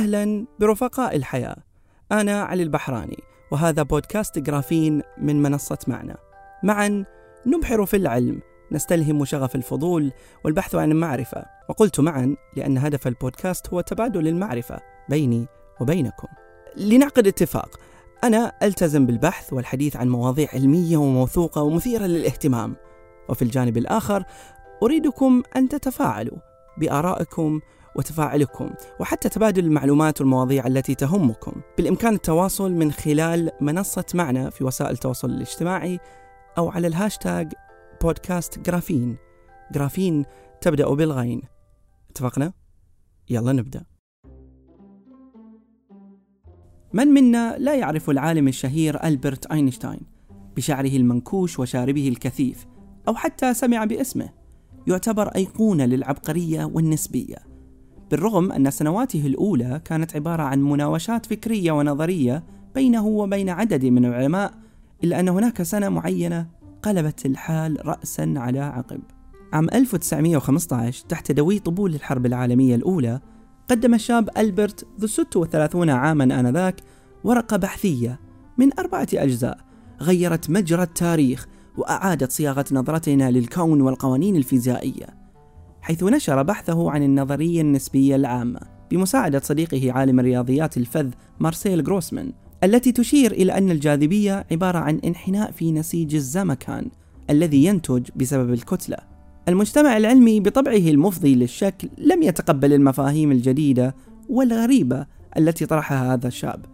أهلا برفقاء الحياة. أنا علي البحراني وهذا بودكاست جرافين من منصة معنا. معا نبحر في العلم نستلهم شغف الفضول والبحث عن المعرفة. وقلت معا لأن هدف البودكاست هو تبادل المعرفة بيني وبينكم. لنعقد اتفاق أنا ألتزم بالبحث والحديث عن مواضيع علمية وموثوقة ومثيرة للاهتمام. وفي الجانب الآخر أريدكم أن تتفاعلوا بآرائكم وتفاعلكم وحتى تبادل المعلومات والمواضيع التي تهمكم. بالإمكان التواصل من خلال منصة معنا في وسائل التواصل الاجتماعي أو على الهاشتاج بودكاست غرافين. غرافين تبدأ بالغين. اتفقنا؟ يلا نبدأ. من منا لا يعرف العالم الشهير ألبرت أينشتاين؟ بشعره المنكوش وشاربه الكثيف أو حتى سمع باسمه. يعتبر أيقونة للعبقرية والنسبية. بالرغم أن سنواته الأولى كانت عبارة عن مناوشات فكرية ونظرية بينه وبين عدد من العلماء إلا أن هناك سنة معينة قلبت الحال رأسا على عقب. عام 1915 تحت دوي طبول الحرب العالمية الأولى قدم الشاب ألبرت ذو 36 عاما آنذاك ورقة بحثية من أربعة أجزاء غيرت مجرى التاريخ وأعادت صياغة نظرتنا للكون والقوانين الفيزيائية. حيث نشر بحثه عن النظرية النسبية العامة بمساعدة صديقه عالم الرياضيات الفذ مارسيل جروسمان التي تشير إلى أن الجاذبية عبارة عن انحناء في نسيج الزمكان الذي ينتج بسبب الكتلة. المجتمع العلمي بطبعه المفضي للشك لم يتقبل المفاهيم الجديدة والغريبة التي طرحها هذا الشاب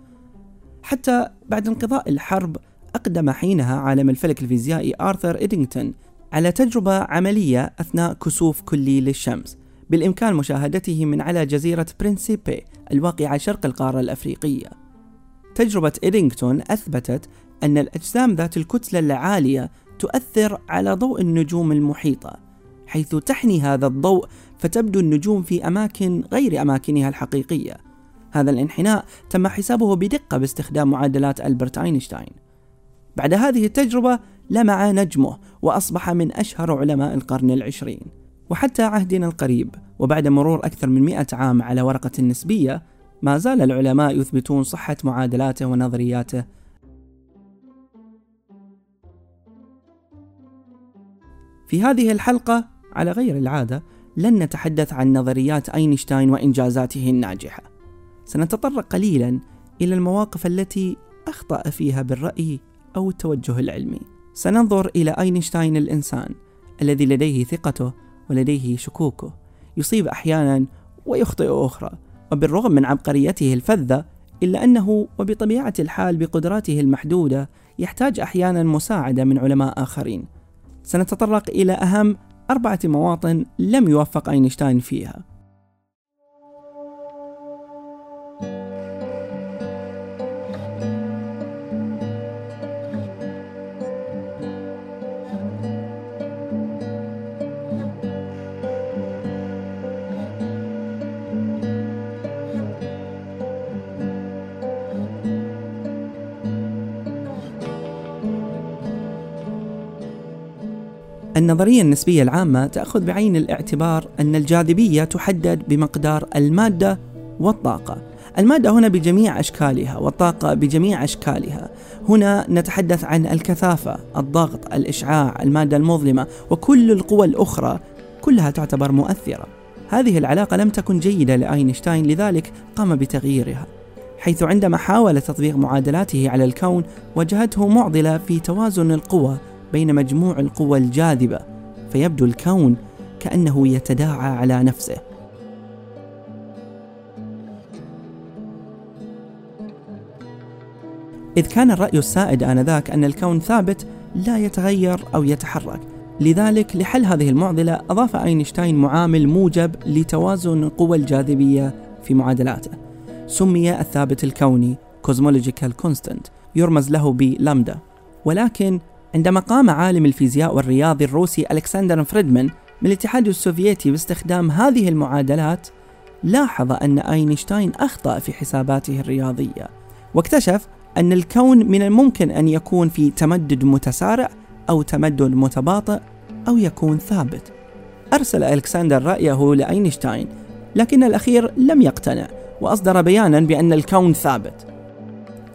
حتى بعد انقضاء الحرب أقدم حينها عالم الفلك الفيزيائي آرثر إدينغتون على تجربة عملية أثناء كسوف كلي للشمس بالإمكان مشاهدته من على جزيرة برينسيبي الواقعة شرق القارة الأفريقية. تجربة إدينغتون أثبتت أن الأجسام ذات الكتلة العالية تؤثر على ضوء النجوم المحيطة حيث تحني هذا الضوء فتبدو النجوم في أماكن غير أماكنها الحقيقية. هذا الانحناء تم حسابه بدقة باستخدام معادلات ألبرت أينشتاين. بعد هذه التجربة لمع نجمه وأصبح من أشهر علماء القرن العشرين. وحتى عهدنا القريب وبعد مرور أكثر من مئة عام على ورقة النسبية ما زال العلماء يثبتون صحة معادلاته ونظرياته. في هذه الحلقة على غير العادة لن نتحدث عن نظريات أينشتاين وإنجازاته الناجحة. سنتطرق قليلا إلى المواقف التي أخطأ فيها بالرأي أو التوجه العلمي. سننظر إلى أينشتاين الإنسان الذي لديه ثقته ولديه شكوكه يصيب أحيانا ويخطئ أخرى وبالرغم من عبقريته الفذة إلا أنه وبطبيعة الحال بقدراته المحدودة يحتاج أحيانا مساعدة من علماء آخرين. سنتطرق إلى أهم أربعة مواطن لم يوفق أينشتاين فيها. النظرية النسبية العامة تأخذ بعين الاعتبار أن الجاذبية تحدد بمقدار المادة والطاقة. المادة هنا بجميع أشكالها والطاقة بجميع أشكالها. هنا نتحدث عن الكثافة، الضغط، الإشعاع، المادة المظلمة وكل القوى الأخرى كلها تعتبر مؤثرة. هذه العلاقة لم تكن جيدة لأينشتاين لذلك قام بتغييرها. حيث عندما حاول تطبيق معادلاته على الكون وجهته معضلة في توازن القوى بين مجموع القوى الجاذبة فيبدو الكون كأنه يتداعى على نفسه. إذ كان الرأي السائد آنذاك أن الكون ثابت لا يتغير أو يتحرك. لذلك لحل هذه المعضلة أضاف أينشتاين معامل موجب لتوازن قوى الجاذبية في معادلاته. سمي الثابت الكوني cosmological constant يرمز له بلامدا ولكن عندما قام عالم الفيزياء والرياضي الروسي ألكسندر فريدمان من الاتحاد السوفيتي باستخدام هذه المعادلات لاحظ أن أينشتاين أخطأ في حساباته الرياضية واكتشف أن الكون من الممكن أن يكون في تمدد متسارع أو تمدد متباطئ أو يكون ثابت. أرسل ألكسندر رأيه لأينشتاين لكن الأخير لم يقتنع وأصدر بيانا بأن الكون ثابت.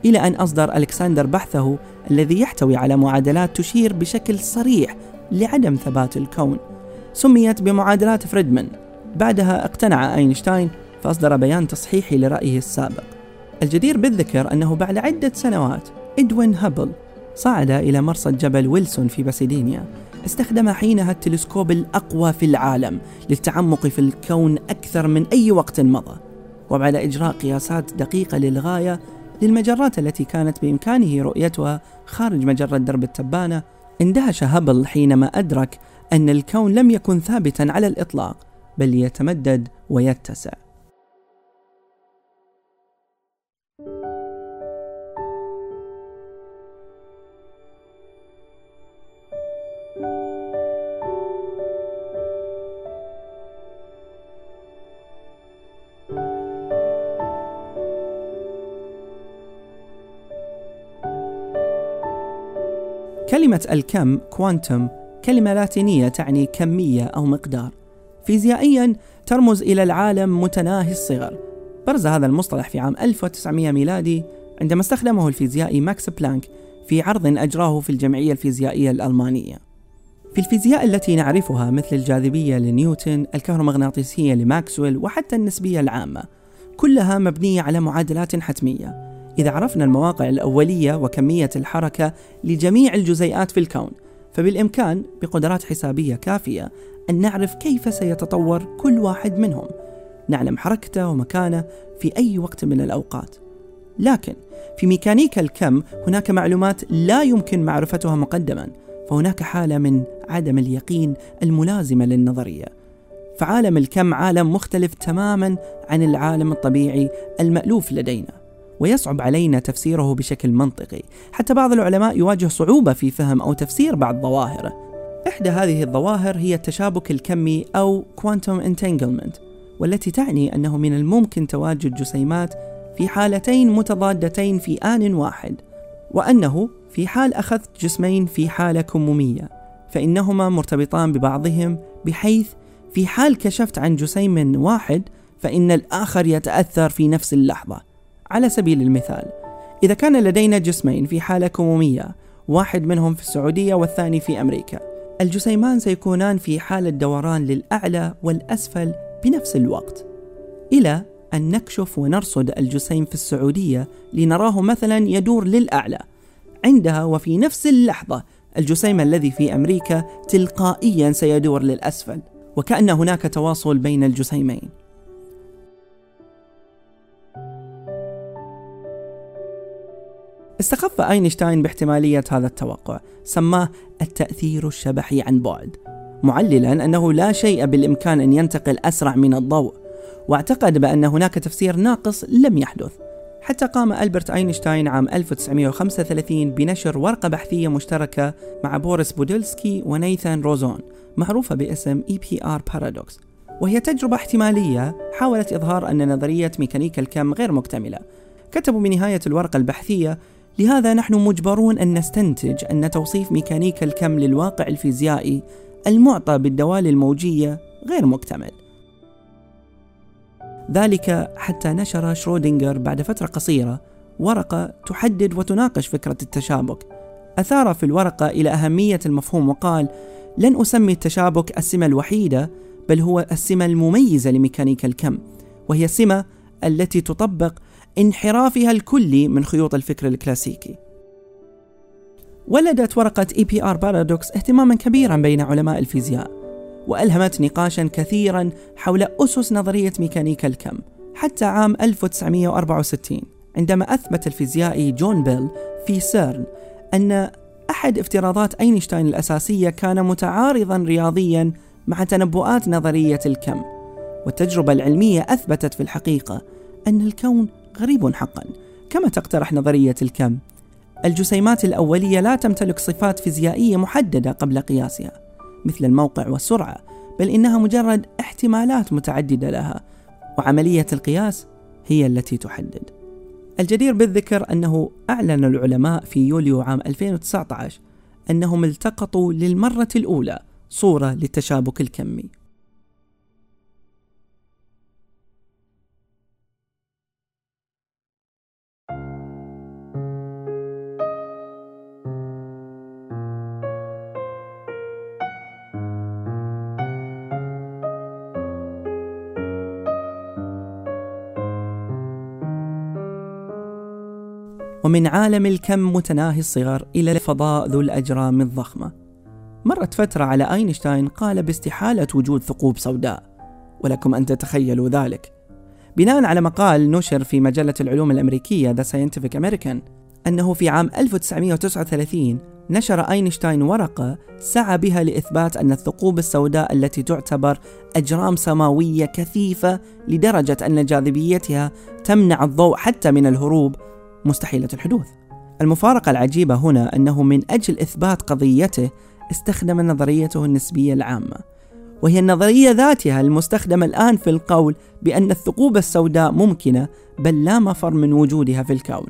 إلى أن أصدر ألكسندر بحثه الذي يحتوي على معادلات تشير بشكل صريح لعدم ثبات الكون. سميت بمعادلات فريدمان. بعدها اقتنع أينشتاين فأصدر بيان تصحيحي لرأيه السابق. الجدير بالذكر أنه بعد عدة سنوات إدوين هابل صعد إلى مرصد جبل ويلسون في باسادينا. استخدم حينها التلسكوب الأقوى في العالم للتعمق في الكون أكثر من أي وقت مضى. وبعد إجراء قياسات دقيقة للغاية للمجرات التي كانت بإمكانه رؤيتها خارج مجرة درب التبانة اندهش هابل حينما أدرك أن الكون لم يكن ثابتا على الإطلاق بل يتمدد ويتسع. كلمة الكم quantum كلمة لاتينية تعني كمية أو مقدار. فيزيائيا ترمز إلى العالم متناهي الصغر. برز هذا المصطلح في عام 1900 ميلادي عندما استخدمه الفيزيائي ماكس بلانك في عرض أجراه في الجمعية الفيزيائية الألمانية. في الفيزياء التي نعرفها مثل الجاذبية لنيوتن، الكهرومغناطيسية لماكسويل وحتى النسبية العامة كلها مبنية على معادلات حتمية. إذا عرفنا المواقع الأولية وكمية الحركة لجميع الجزيئات في الكون فبالإمكان بقدرات حسابية كافية أن نعرف كيف سيتطور كل واحد منهم نعلم حركته ومكانه في أي وقت من الأوقات. لكن في ميكانيكا الكم هناك معلومات لا يمكن معرفتها مقدما فهناك حالة من عدم اليقين الملازمة للنظرية. فعالم الكم عالم مختلف تماما عن العالم الطبيعي المألوف لدينا. ويصعب علينا تفسيره بشكل منطقي. حتى بعض العلماء يواجه صعوبة في فهم أو تفسير بعض ظواهره. إحدى هذه الظواهر هي التشابك الكمي أو quantum entanglement والتي تعني أنه من الممكن تواجد جسيمات في حالتين متضادتين في آن واحد وأنه في حال أخذت جسمين في حالة كمومية فإنهما مرتبطان ببعضهم بحيث في حال كشفت عن جسيم واحد فإن الآخر يتأثر في نفس اللحظة. على سبيل المثال إذا كان لدينا جسمين في حالة كمومية واحد منهم في السعودية والثاني في أمريكا الجسيمان سيكونان في حالة دوران للأعلى والأسفل بنفس الوقت. إلى أن نكشف ونرصد الجسيم في السعودية لنراه مثلا يدور للأعلى. عندها وفي نفس اللحظة الجسيم الذي في أمريكا تلقائيا سيدور للأسفل وكأن هناك تواصل بين الجسيمين. استخف أينشتاين باحتمالية هذا التوقع سماه التأثير الشبحي عن بعد معللا أنه لا شيء بالإمكان أن ينتقل أسرع من الضوء واعتقد بأن هناك تفسير ناقص لم يحدث حتى قام ألبرت أينشتاين عام 1935 بنشر ورقة بحثية مشتركة مع بوريس بودولسكي ونيثان روزين معروفة باسم EPR Paradox وهي تجربة احتمالية حاولت إظهار أن نظرية ميكانيكا الكم غير مكتملة كتبوا بنهاية الورقة البحثية لهذا نحن مجبرون أن نستنتج أن توصيف ميكانيكا الكم للواقع الفيزيائي المعطى بالدوال الموجية غير مكتمل. ذلك حتى نشر شرودنجر بعد فترة قصيرة ورقة تحدد وتناقش فكرة التشابك. أثار في الورقة إلى أهمية المفهوم وقال لن أسمي التشابك السمة الوحيدة بل هو السمة المميزة لميكانيكا الكم وهي السمة التي تطبق انحرافها الكلي من خيوط الفكر الكلاسيكي. ولدت ورقة EPR Paradox اهتماما كبيرا بين علماء الفيزياء، وألهمت نقاشا كثيرا حول أسس نظرية ميكانيكا الكم، حتى عام 1964 عندما أثبت الفيزيائي جون بيل في سيرن أن أحد افتراضات أينشتاين الأساسية كان متعارضا رياضيا مع تنبؤات نظرية الكم، والتجربة العلمية أثبتت في الحقيقة أن الكون غريب حقا. كما تقترح نظرية الكم. الجسيمات الأولية لا تمتلك صفات فيزيائية محددة قبل قياسها مثل الموقع والسرعة بل إنها مجرد احتمالات متعددة لها وعملية القياس هي التي تحدد. الجدير بالذكر أنه أعلن العلماء في يوليو عام 2019 أنهم التقطوا للمرة الأولى صورة للتشابك الكمي. ومن عالم الكم متناهي الصغر إلى الفضاء ذو الأجرام الضخمة. مرت فترة على أينشتاين قال باستحالة وجود ثقوب سوداء ولكم أن تتخيلوا ذلك. بناء على مقال نشر في مجلة العلوم الأمريكية The Scientific American أنه في عام 1939 نشر أينشتاين ورقة سعى بها لإثبات أن الثقوب السوداء التي تعتبر أجرام سماوية كثيفة لدرجة أن جاذبيتها تمنع الضوء حتى من الهروب مستحيلة الحدوث. المفارقة العجيبة هنا أنه من أجل إثبات قضيته استخدم نظريته النسبية العامة وهي النظرية ذاتها المستخدمة الآن في القول بأن الثقوب السوداء ممكنة بل لا مفر من وجودها في الكون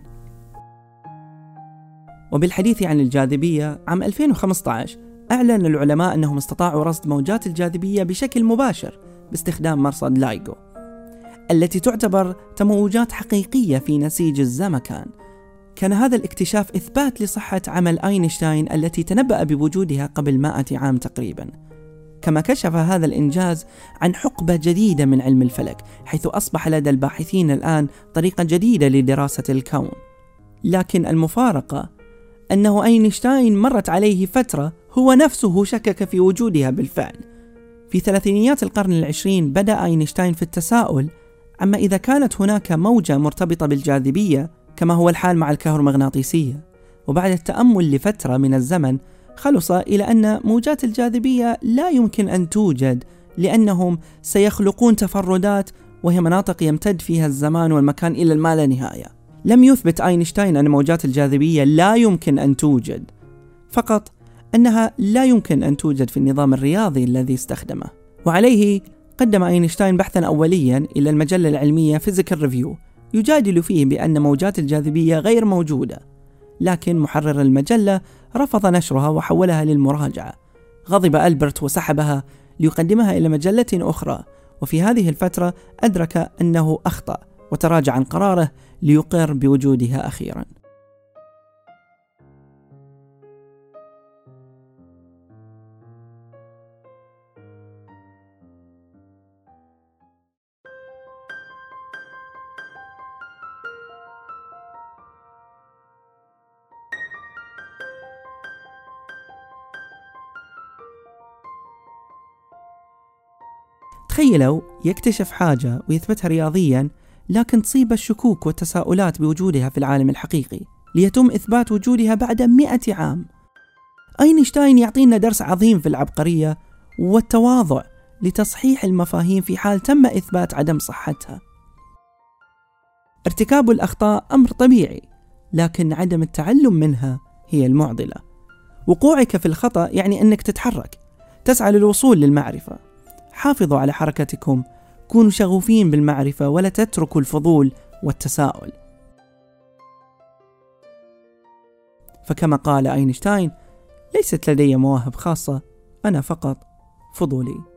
وبالحديث عن الجاذبية عام 2015 أعلن العلماء أنهم استطاعوا رصد موجات الجاذبية بشكل مباشر باستخدام مرصد لايغو التي تعتبر تموجات حقيقية في نسيج الزمكان. كان هذا الاكتشاف إثبات لصحة عمل أينشتاين التي تنبأ بوجودها قبل مائة عام تقريبا. كما كشف هذا الإنجاز عن حقبة جديدة من علم الفلك حيث أصبح لدى الباحثين الآن طريقة جديدة لدراسة الكون. لكن المفارقة أنه أينشتاين مرت عليه فترة هو نفسه شكك في وجودها بالفعل. في ثلاثينيات القرن العشرين بدأ أينشتاين في التساؤل عما إذا كانت هناك موجة مرتبطة بالجاذبية كما هو الحال مع الكهرومغناطيسية. وبعد التأمل لفترة من الزمن خلص إلى أن موجات الجاذبية لا يمكن أن توجد لأنهم سيخلقون تفردات وهي مناطق يمتد فيها الزمان والمكان إلى ما لا نهاية. لم يثبت أينشتاين أن موجات الجاذبية لا يمكن أن توجد. فقط أنها لا يمكن أن توجد في النظام الرياضي الذي استخدمه. وعليه قدم أينشتاين بحثا أوليا إلى المجلة العلمية Physical Review يجادل فيه بأن موجات الجاذبية غير موجودة لكن محرر المجلة رفض نشرها وحولها للمراجعة. غضب ألبرت وسحبها ليقدمها إلى مجلة أخرى وفي هذه الفترة أدرك أنه أخطأ وتراجع عن قراره ليقر بوجودها أخيراً. تخيلوا يكتشف حاجة ويثبتها رياضيا لكن تصيب الشكوك والتساؤلات بوجودها في العالم الحقيقي ليتم إثبات وجودها بعد مئة عام. أينشتاين يعطينا درس عظيم في العبقرية والتواضع لتصحيح المفاهيم في حال تم إثبات عدم صحتها. ارتكاب الأخطاء أمر طبيعي لكن عدم التعلم منها هي المعضلة. وقوعك في الخطأ يعني أنك تتحرك تسعى للوصول للمعرفة. حافظوا على حركتكم. كونوا شغوفين بالمعرفة ولا تتركوا الفضول والتساؤل. فكما قال أينشتاين ليست لدي مواهب خاصة أنا فقط فضولي.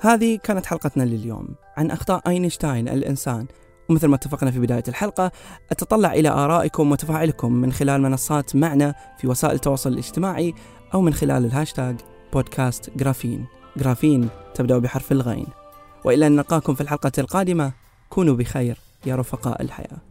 هذه كانت حلقتنا لليوم عن أخطاء أينشتاين الإنسان. ومثل ما اتفقنا في بداية الحلقة أتطلع إلى آرائكم وتفاعلكم من خلال منصات معنا في وسائل التواصل الاجتماعي أو من خلال الهاشتاج بودكاست جرافين. جرافين تبدأ بحرف الغين. وإلى أن نلقاكم في الحلقة القادمة كونوا بخير يا رفقاء الحياة.